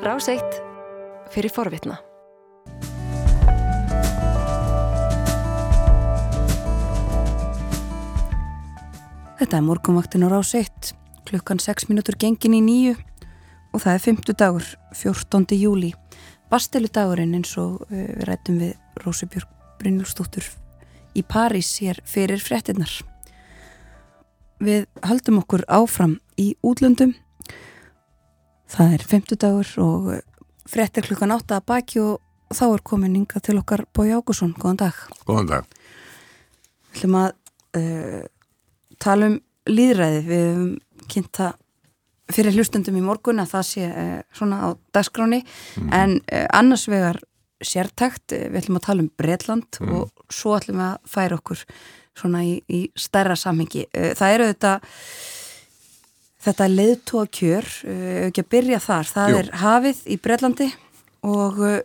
Ráseitt fyrir forvitna. Þetta er morgunvaktin á Ráseitt, klukkan 6 minútur gengin í nýju og það er 5. dagur, 14. júli. Basteludagurinn eins og uh, við rættum við Rósubjörg Brynjúlsdóttur í París hér fyrir frettinnar. Við haldum okkur áfram í útlöndum. Það er 5. dagur og frettir klukkan 8 að baki og þá er komin ynga til okkar Bói Ágússon. Góðan dag. Góðan dag. Við ætlum að uh, tala um líðræði. Við hefum kynnt það fyrir hlustundum í morgun að það sé uh, svona á dagskráni Mhm. en uh, annars vegar sértækt, við ætlum að tala um Breitland Mhm. og svo ætlum við að færa okkur svona í, í stærra samhengi. Það eru þetta þetta leiðtóa kjör, uh, ekki að byrja þar, það Jú. er hafið í Breitlandi og uh,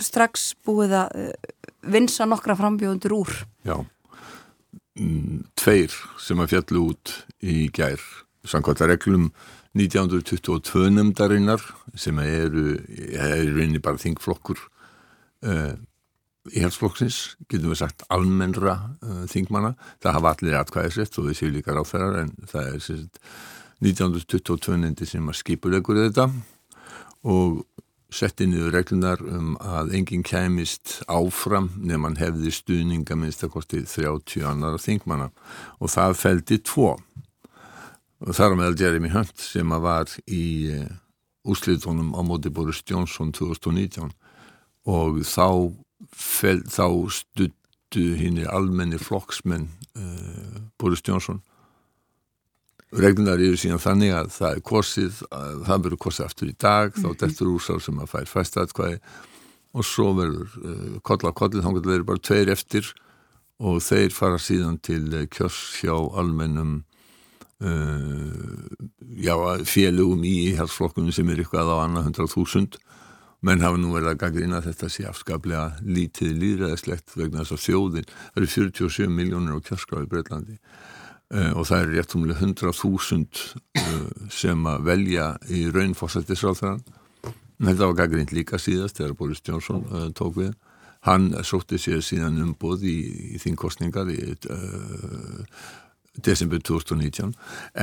strax búið að uh, vinsa nokkra frambjóðundur úr. Já. Mm, Tveir sem að fjallu út í gær samkvæmt að reglum 1922 nefndarinnar sem eru, eru reyni bara þingflokkur uh, íhalsflokksins, getum við sagt almennra uh, þingmanna. Það hafa allir atkvæðisrétt og við séu líka ráþærar en það er sagt 1922 nefndi sem að skipulegur þetta og setti niður reglunar um að enginn kæmist áfram nefn hann hefði stuðninga minnst að kosti 30 annara þingmanna. Og það feldi tvo. Og þar meðal Jeremy Hunt sem að var í uh, úsliðtónum á móti Boris Johnson 2019 og þá, fel, þá stuttu hinn almenni flokksmenn uh, Boris Johnson reglunar eru síðan þannig að það er korsið, það verður korsið aftur í dag, þá dettur úr sá sem að fær fæstatkvæði og svo verður uh, koll á kollið, þá verður bara tveir eftir og þeir fara síðan til uh, kjörs hjá almennum uh, já, félugum í íhalsflokkunum sem er eitthvað á annað hundrað þúsund. Menn hafa nú verið að gangrýna að þetta sé afskaplega lítið líðræðislegt vegna þess að þjóðin, það eru 47 miljónir á kjörskráfi Breitlandi uh, og það eru rétt umlega 100.000 uh, sem að velja í raun fórsættisráþarann þetta var gaggrind líka síðast þegar Boris Johnson uh, tók við hann sótti sér síðan umboð í, í þingkostningar í uh, desember 2019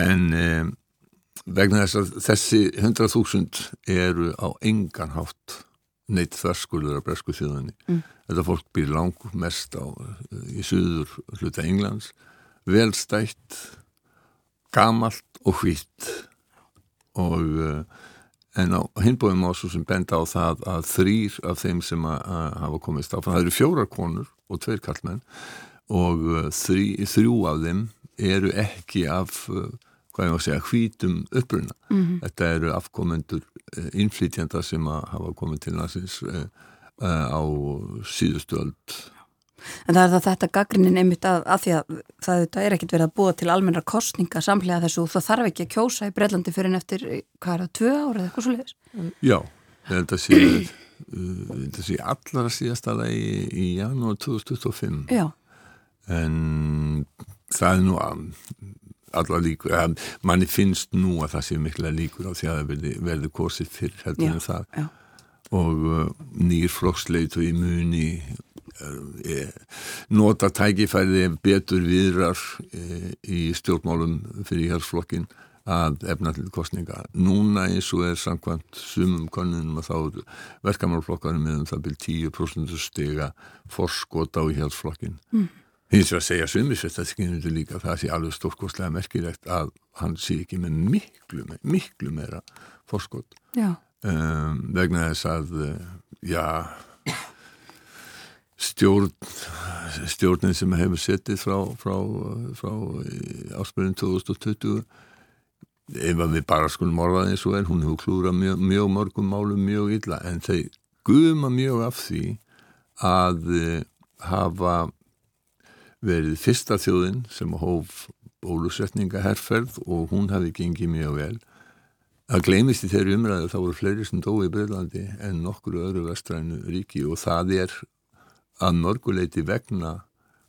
en um, vegna þess að þessi 100.000 eru á engan hátt neitt þverskurður af bresku þjóðinni. Mm. Þetta fólk býr lang mest á, í suður hluta Englands, velstætt, gamalt og hvitt og uh, en á hinbóðum ású sem benda á það að þrýr af þeim sem að, að hafa komist áfram, það eru fjórar konur og tveir kallmenn og uh, þrý, þrjú af þeim eru ekki af uh, hvað ég að segja, hvítum uppruna. Mm -hmm. Þetta eru afkomendur innflytjanda sem að hafa komið til uh, á síðustu öld. En það er það þetta gaggrinin einmitt að, að því að það þetta er ekkit verið að búa til almenna kostninga samlega þessu og það þarf ekki að kjósa í Breitlandi fyrir en eftir, hvað er það, tvö ára eða eitthvað svo leiðis? Já, að sé, uh, að sé allara síðast aða í, í janúar 2025. Já. En það er nú að allar líkur, manni finnst nú að það sé mikla líkur á því að það verði korsið fyrir heldur en það já. og uh, nýr flokksleit og í muni nota tækifærið betur viðrar uh, í stjórnmálum fyrir hérsflokkin að efna til kostninga. Núna eins og er samkvæmt sumum konunum að þá verkamálflokkarum með um það byrjum 10% stiga forskot á hérsflokkin. Mm hins vegar segja sumisvett að skynundu líka það sé alveg stórkostlega merkilegt að hann sé ekki með miklu, miklu meira fórskot um, vegna þess að já stjórn stjórnin sem hefur setið frá, frá, frá áspilin 2020 ef við bara skulum orða eins og er hún hefur klúrað mjög, mjög mörgum málum mjög illa en þeir guma mjög af því að hafa verið fyrsta þjóðin sem hóf bólusetninga herrferð og hún hafi gengið mjög vel. Það gleymist í þeirri umræðu þá voru fleiri sem dói í Breitlandi en nokkru öðru vestrænu ríki og það er að mörguleiti vegna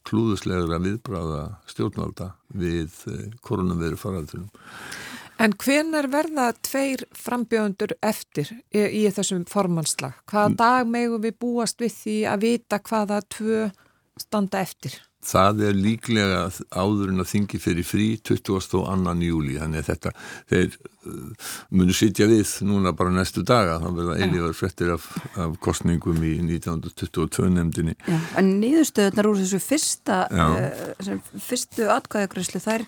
klúðuslegra viðbráða stjórnvalda við koronaviru faraldunum. En hvenar verða tveir frambjöðundur eftir í, í þessum formannslag? Hvaða dag megum við búast við því að vita hvaða tvö standa eftir? Það er líklega áður en að þingi fyrir frí 22. júli, þannig að þetta, þeir uh, munu sitja við núna bara næstu daga, þá verða eilíðar frettir af, af kostningum í 1922 nefndinni. Já, en nýðustöðunar úr þessu fyrsta, uh, fyrstu atkvæðagröðslu, þær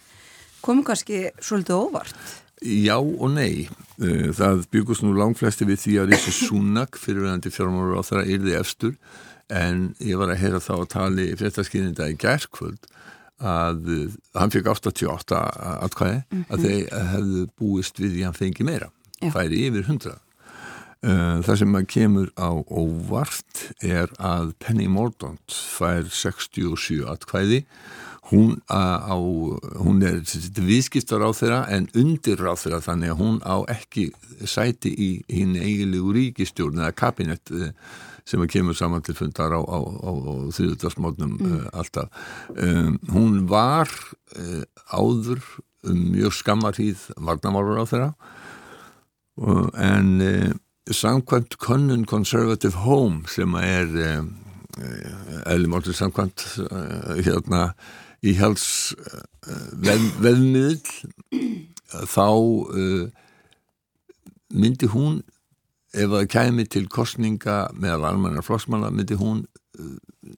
komu kannski svolítið óvart. Já og nei. Uh, það byggust nú langflesti við því að þessi súnak fyrirverðandi fjármáru á þeirra yrði efstur en ég var að heyra þá að tali fréttaskýrinda í gerðkvöld að uh, hann fekk 88 atkvæði mm -hmm. að þeir hefðu búist við því hann fengi meira Já. færi yfir 100 uh, það sem að kemur á óvart er að Penny Mordaunt fær 67 atkvæði hún, á, hún er viðskiptar á þeirra en undir á þeirra þannig að hún á ekki sæti í hinn eigilegu ríkistjórn eða kabinett uh, sem að kemur saman til fundar á, á, á, á þriðutarsmótnum mm. uh, alltaf. Um, hún var uh, áður um mjög skammar hýð varnamálur á þeirra uh, en samkvæmt Conan Conservative Home sem er eðlumáltur samkvæmt hérna í hels veðmiðl þá myndi hún ef það kæmi til kostninga meðal almenna flokksmanna myndi hún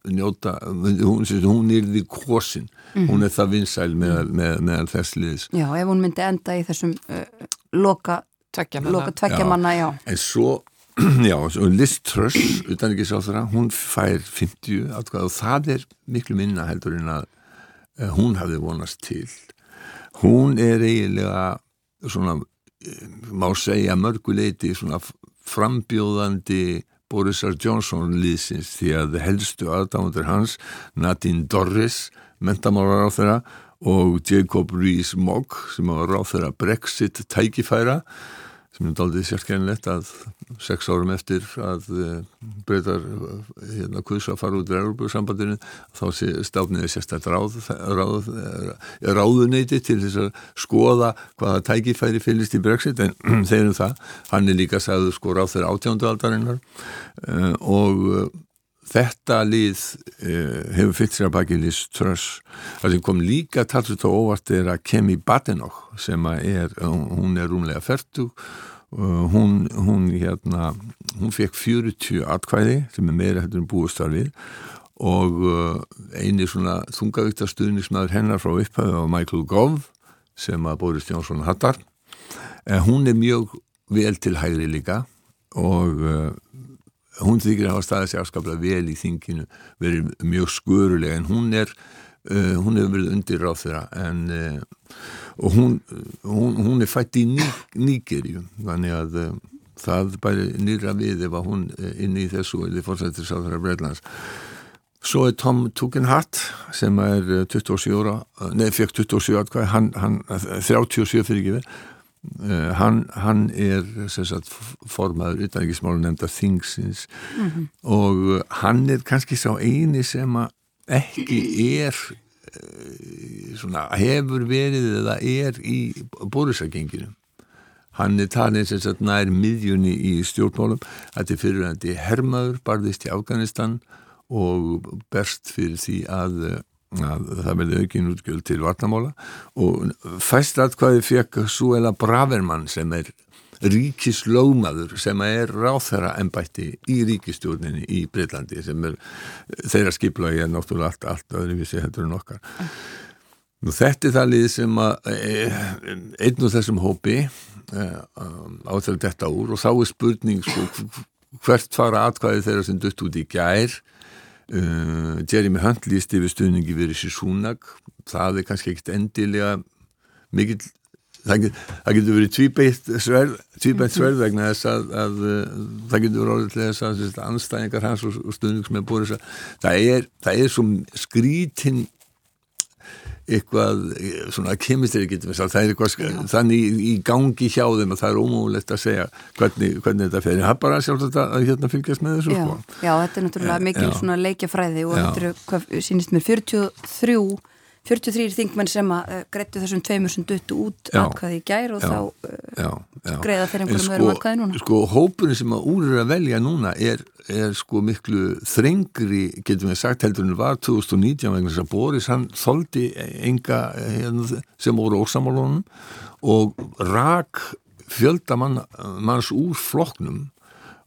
njóta, hún, hún er því kosin, mm -hmm. hún er það vinsæl meðal, með, meðal þess liðis Já, ef hún myndi enda í þessum uh, loka tveggjamanna já. En svo, já, Liz Truss utan ekki sá þeirra, hún fær 50 atkvæð og það er miklu minna heldur en að uh, hún hafði vonast til. Hún er eiginlega svona uh, má segja mörguleiti svona frambjóðandi Borisar Johnson líðsins því að helstu aðdáðandur hans Nadine Dorris, mentamálar á þeirra og Jacob Rees-Mogg sem var á þeirra Brexit tækifæra sem er daldið sérkennilegt að sex árum eftir að uh, breytar uh, hérna að fara út í Európa-sambandinu þá stafniði sérstaklega ráð, ráð, eh, ráðuneyti til þess að skoða hvaða tækifæri fylgist í Brexit en þeir um það, hann er líka sagður sko ráð þeirra átjándu aldarinnar og Þetta lið eh, hefur fyllt sér að baki Liz Truss. Það sem kom líka talsut og óvart er að Kemi Badenoch sem er, hún er rúmlega færtug hún, hún hérna, hún fekk 40 atkvæði sem er meira hættur en búist var við og eini svona þungavíktarstuðnismæður hennar frá upphæðu var Michael Gove sem að Boris Jónsson hattar. Hún er mjög vel til hægri líka og hún þykir að hafa staðið sér afskaplega vel í þinginu, verið mjög skurulega en hún er, uh, hún hefur verið undir ráð þeirra en uh, og hún, hún, hún er fætt í ný, Nígerju, þannig að uh, það bæri nýra við ef að hún inn í þessu eða fórsættir sáþara Breitlands. Svo er Tom Tugendhat sem er 27 ára, nei, fekk 27 ára, hann, hann 37 fyrir ekki við Uh, hann, hann er sagt, formaður utanriksmálu nefnda Thingsins mm -hmm. og hann er kannski sá eini sem að ekki er uh, svona, hefur verið eða er í bórisagenginu hann er talin sem sagt nær miðjunni í stjórnmálum. Þetta er fyrirvændi hermaður barðist í Afganistan og berst fyrir því að að það verði aukin útgjöld til vartamála og fæst aðkvæði fekk Suela Bravermann sem er ríkislómaður sem er ráþæra ennbætti í ríkistjórninni í Breitlandi sem er þeirra skiplagi er náttúrulega allt, allt öðruvísi heldur en okkar. Nú þetta er það lið sem að e, einn og þessum hópi e, áþjóður þetta úr og þá er spurning sko, hvert fara atkvæði þeirra sem dutt út í gær Uh, Jeremy Hunt líst yfir stuðningi við þessi súnag það er kannski ekkit endilega mikil það, get, það getur verið tvíbeitt sverð tvíbeitt sverð vegna þess að, að, að það getur verið orðið til þess að anstæðingar hans og, og stuðnings með búið það er, það er svo skrítin eitthvað svona kemistri getur við sagt, það er eitthvað þannig í, í gangi hjá þeim að það er ómúlegt að segja hvernig, hvernig þetta fer það er bara sjálf þetta að hérna fylgjast með þessu Já, sko. já þetta er náttúrulega mikil já. svona leikjafræði og þetta eru, hvað sínist mér 43 43 þingmenn sem að uh, greittu þessum tveimur sem duttu út Já. atkvæði í gær og Já. þá já, já. greiða þeir einhverjum sko, öðrum atkvæði núna. sko hópurinn sem að úr er að velja núna er, er sko miklu þrengri, getum við sagt heldur en var 2019 vegna þess að Boris hann þoldi enga hérna, sem voru ósamálunum og rak fjölda mann, manns úr flokknum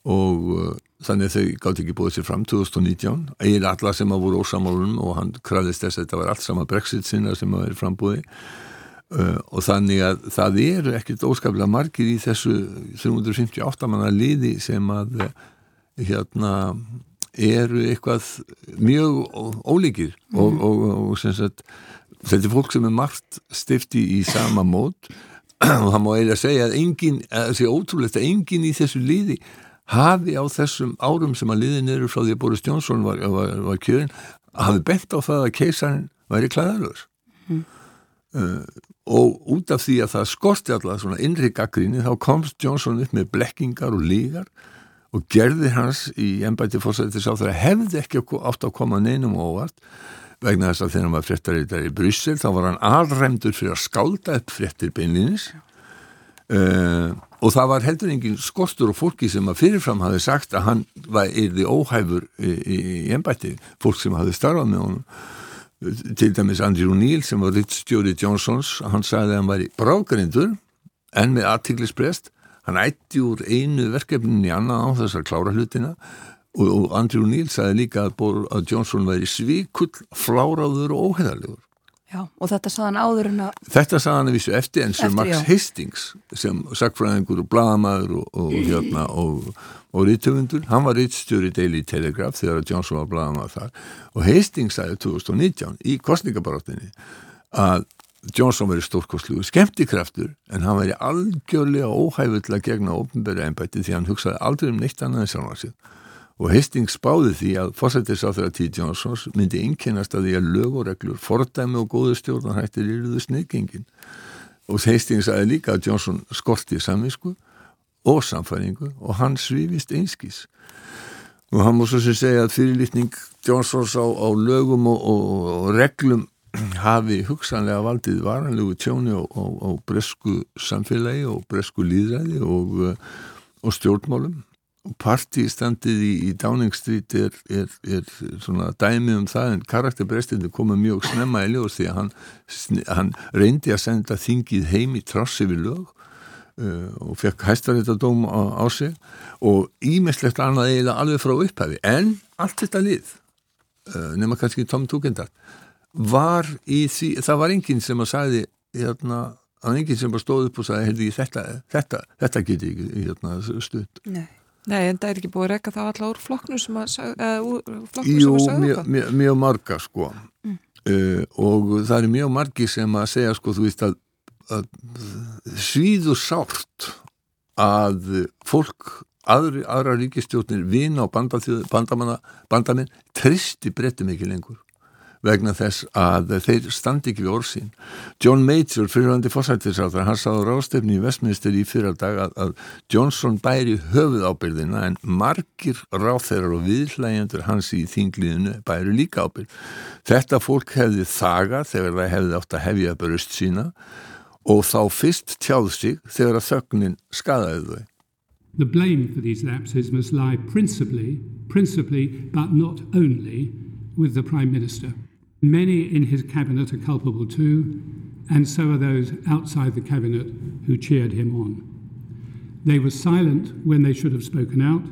og þannig að þau gátt ekki búið sér fram 2019, eiginlega alla sem að voru ósamálunum og hann krafðist þess að þetta var allt sama Brexit sinna sem að veri frambúði Uh, og þannig að það eru ekkert óskaplega margir í þessu 358 manna liði sem að uh, hérna eru eitthvað mjög ólíkir og, og, og sem sagt þetta er fólk sem er margt stifti í sama mót. Og það má eiginlega segja að engin, að það sé ótrúlegt að engin í þessu liði hafi á þessum árum sem að liðin eru frá því að Boris Johnson var, var, var kjörin hafi bent á það að keisarinn væri klæðalöður og út af því að það skorti alltaf svona innri gaggrinni þá komst Johnson upp með blekkingar og lígar og gerði hans í ennbæti fórsættis á það hefði ekki átt að koma neinum og óvart. Vegna þess að þegar hann var fréttareitar í Bryssel þá var hann alremdur fyrir að skálda upp fréttir beinlinis uh, og það var heldur engin skortur og fólki sem að fyrirfram hafi sagt að hann yrði óhæfur í, í, í ennbæti fólk sem hafi starfað með honum. Til dæmis Andrew Neil sem var rittstjóri Johnsons, hann sagði að hann var í brágrindur en með aðtiklisprest hann ætti úr einu verkefnin í annað á þess að klára hlutina. Og, og Andrew Neil sagði líka að, að Johnson væri svíkull, fláráður og óheðarlegur Já, og þetta sagði hann áður en að Þetta sagði hann að vissu eftir en sem Eftir, Max já. Hastings sem sagfræðingur og blaðamaður og, og, hérna, og, og rítöfundur, hann var rítstjóri Daily Telegraph þegar Johnson var blaðamaður þar. Og Hastings sagði 2019 í kostningabaráttinni að Johnson veri stórkostlugu skemmtikraftur en hann veri algjörlega óhæfull að gegna ofnbæri ennbætti því hann hugsaði aldrei um neitt annað en sjálfan sig og Hastings spáði því að fórsættisáþra T. Johnsons myndi einkennast að því að lög og reglur, fordæmi og góðu stjórnarhættir eruðu sniðgengin. Og Hastings sagði líka að Johnson skorti samvisku og samfæringu og hann svífist einskís og hann múið svo sem segja að fyrirlitning Johnsons á, á lögum og, og, og reglum hafi hugsanlega valdið varanlegu tjóni og, og, bresku samfélagi og bresku líðræði og stjórnmálum partistandið í, í Downing Street er, er, er svona dæmi um það en karakterbrestinu komið mjög snemma í ljós því að hann, hann reyndi að senda þingið heim í trossi við lög uh, og fekk hæstaréttadóm á, á sig og ímislegt annað eiginlega alveg frá upphafi en allt þetta lið uh, nema kannski Tom Tugendar var í því, það var enginn sem að sagði hérna, það var enginn sem bara stóð upp og sagði þetta, þetta, þetta geti ekki hérna, stutt Nei. Nei, en það er ekki búið að reyka það alla úr flokknu sem að, flokknu Jú, mjög, mjög, mjög marga sko. Uh, og það eru mjög margi sem að segja sko, þú veist að, að svíður sárt að fólk aðri, aðra ríkistjórnir vina og bandamenn tristi breytum ekki lengur vegna þess að þeir standi ekki við orðsín. John Major, fyrirhandi fórsættisáþra, hann sáðu rástefni í Vestminster í fyrra dag að, að Johnson bæri höfuð ábyrðina en margir ráþeirar og viðhlægjandur hans í þingliðinu bæri líka ábyrð. Þetta fólk hefði þagað þegar það hefði átt að hefja bröst sína og þá fyrst tjáð sig þegar að þögnin skadaði þau. The blame for these lapses must lie principally, principally, but not only, with the Prime Minister. Many in his cabinet are culpable too, and so are those outside the cabinet who cheered him on. They were silent when they should have spoken out,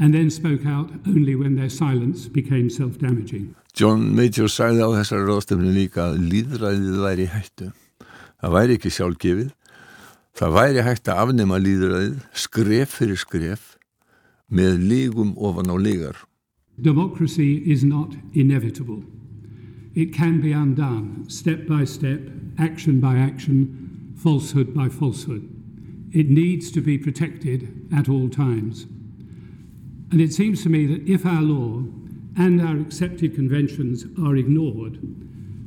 and then spoke out only when their silence became self damaging. John Major sagði á þessari ráðstefni líka að líðræðið væri hættu. Það væri ekki sjálfgefið. Það væri hægt að afnema líðræðið skref fyrir skref með lígum ofan á lígar. Democracy is not inevitable. It can be undone step by step, action by action, falsehood by falsehood. It needs to be protected at all times. And it seems to me that if our law and our accepted conventions are ignored,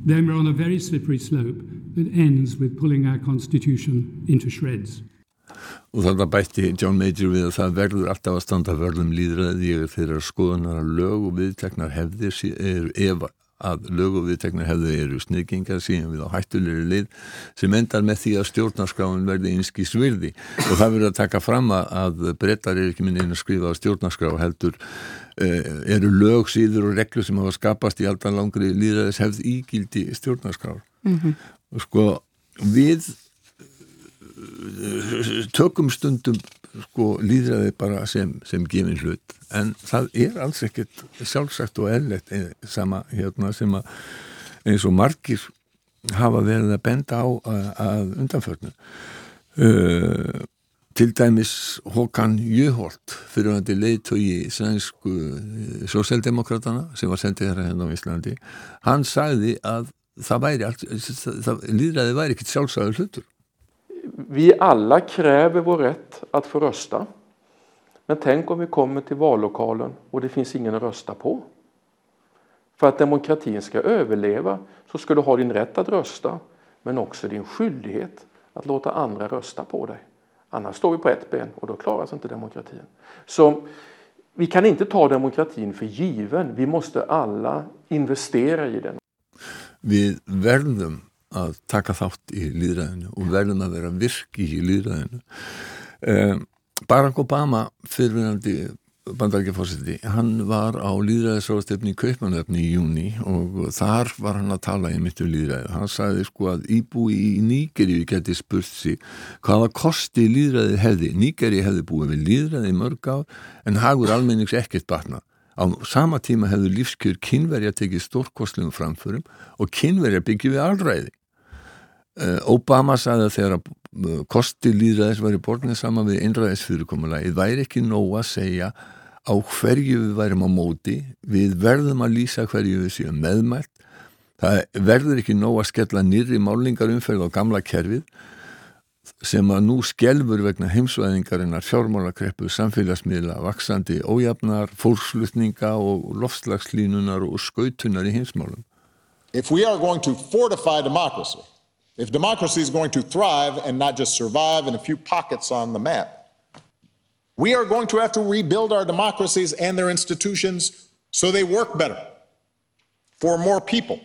then we're on a very slippery slope that ends with pulling our Constitution into shreds. Og þannig bætti John Major við að það verður alltaf að standa vörðum er þeirra skoðunar lög og viðteknar hefðir eru ef að lögu viðteknar hefðu eru sniðgengar síðan við á hættulegri lið sem endar með því að stjórnarskráin verði einski svirði og það verður að taka fram að brettar er ekki minni inn að skrifa á stjórnarskrá heldur eh, eru lög síður og reglur sem hafa skapast í alltaf langri líðræðis hefð ígildi stjórnarskrár mm -hmm. og sko við tökum stundum sko líðræði bara sem, sem gefin hlut. En það er alls ekkert sjálfsagt og erlegt sama hérna sem að eins og margir hafa verið að benda á að, að undanförnu. Uh, til dæmis Håkan Jöholt fyrir hann til leiðtögi sænsku sósældemokratana sem var sendið hérna hérna á Íslandi hann sagði að það væri allt, það, líðræði væri ekkert sjálfsagður hlutur Vi alla kräver vår rätt att få rösta. Men tänk om vi kommer till vallokalen och det finns ingen att rösta på. För att demokratin ska överleva så ska du ha din rätt att rösta men också din skyldighet att låta andra rösta på dig. Annars står vi på ett ben och då klaras inte demokratin. Så vi kan inte ta demokratin för given. Vi måste alla investera i den. Vi världen að taka þátt í líðræðinu og verðum að vera virki í líðræðinu um, Barack Obama fyrirverandi bandarækjafórsiti, hann var á líðræðisráðstefni í Kaupmannöfni í júni og þar var hann að tala í mitt um líðræði, hann sagði sko að íbúi í Nýgeri geti spurt sí hvaða kosti líðræði hefði. Nýgeri hefði búið við líðræði mörg á en hagur almennings ekkert batna. Á sama tíma hefðu lífskjör kynverja tekið stórkostlum framförum og kynverja byggjum við allræði. Eh, Obama sagði að þegar eh, kosti líðræðis væri borðnið saman við einræðisfyrirkomulagið væri ekki nóg að segja á hverju við værim á móti. Við verðum að lýsa hverju við séum meðmælt. Það verður ekki nóg að skella nýri málingar umferð á gamla kerfið sem að nú skelfur vegna heimsvæðingarinnar fjármálakreppu, samfélagsmiðla, vaksandi ójafnar, fólkslutninga og lofslagslínunar og skautunar í heimsmálum. If we are going to fortify democracy If democracy is going to thrive and not just survive in a few pockets on the map, we are going to have to rebuild our democracies and their institutions so they work better for more people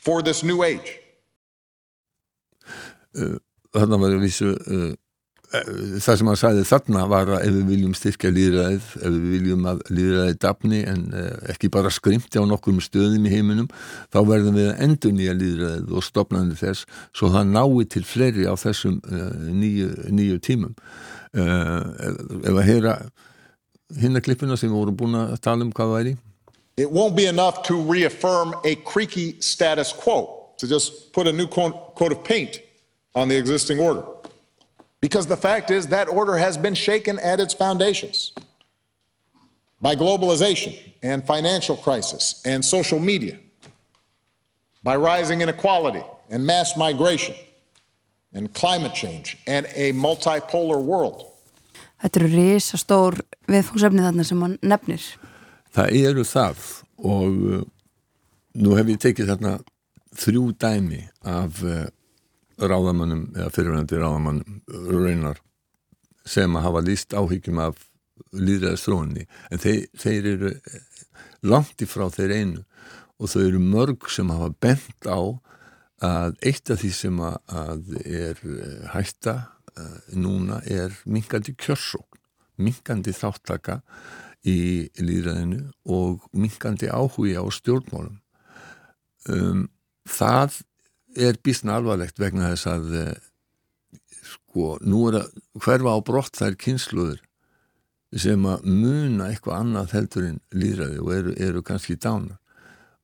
for this new age. Uh, það sem hann sagði þarna var að ef við viljum styrkja líðræðið, ef við viljum að líðræðið dafni en eh, ekki bara skrimti á nokkrum stöðum í heiminum þá verðum við að endur nýja líðræðið og stopnaði þess svo það nái til fleiri á þessum uh, nýju, nýju tímum. Ef að heyra hinna klippuna sem við vorum búin að tala um hvað væri. It won't be enough to reaffirm a creaky status quo. To just put a new coat of paint on the existing order Because the fact is, that order has been shaken at its foundations by globalization and financial crisis and social media, by rising inequality and mass migration and climate change and a multipolar world. Þetta eru risastór viðfóngsefni þarna sem hann nefnir. Það eru það og uh, nú hef ég tekið þarna þrjú dæmi af uh, ráðamannum eða fyrirvændi ráðamannum raunar sem að hafa líst áhyggjum af líðræðistrónni en þeir, þeir eru langt ifrá þeir einu og þau eru mörg sem hafa bent á að eitt af því sem að er eh, hætta uh, núna er minkandi kjörsókn, minkandi þáttaka í líðræðinu og minkandi áhugi á stjórnmálum. Um, það er bísna alvarlegt vegna þess að eh, sko, nú er að hverfa á brott þær kynsluður sem að muna eitthvað annað heldur en líðræði og eru, eru kannski dánar.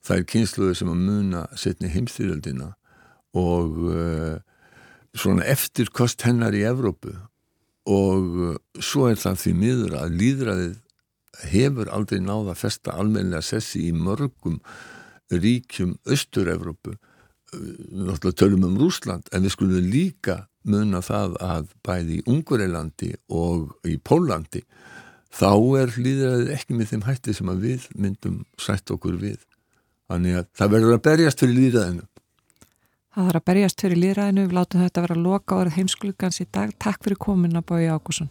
Það er kynsluður sem að muna setni heimstyrjöldina og uh, svona eftirkost hennar í Evrópu og uh, svo er það því miður að líðræðið hefur aldrei náða að festa almenlega sessi í mörgum ríkjum Östur-Evrópu náttúrulega tölum um Rúsland en við skulum líka munna það að bæði í Ungureilandi og í Pólandi þá er líðræðið ekki með þeim hætti sem að við myndum sætt okkur við. Þannig að það verður að berjast fyrir líðræðinu Það þarf að berjast fyrir líðræðinu við látum þetta vera loka orð heimsklugans í dag. Takk fyrir komin að bója Ákusson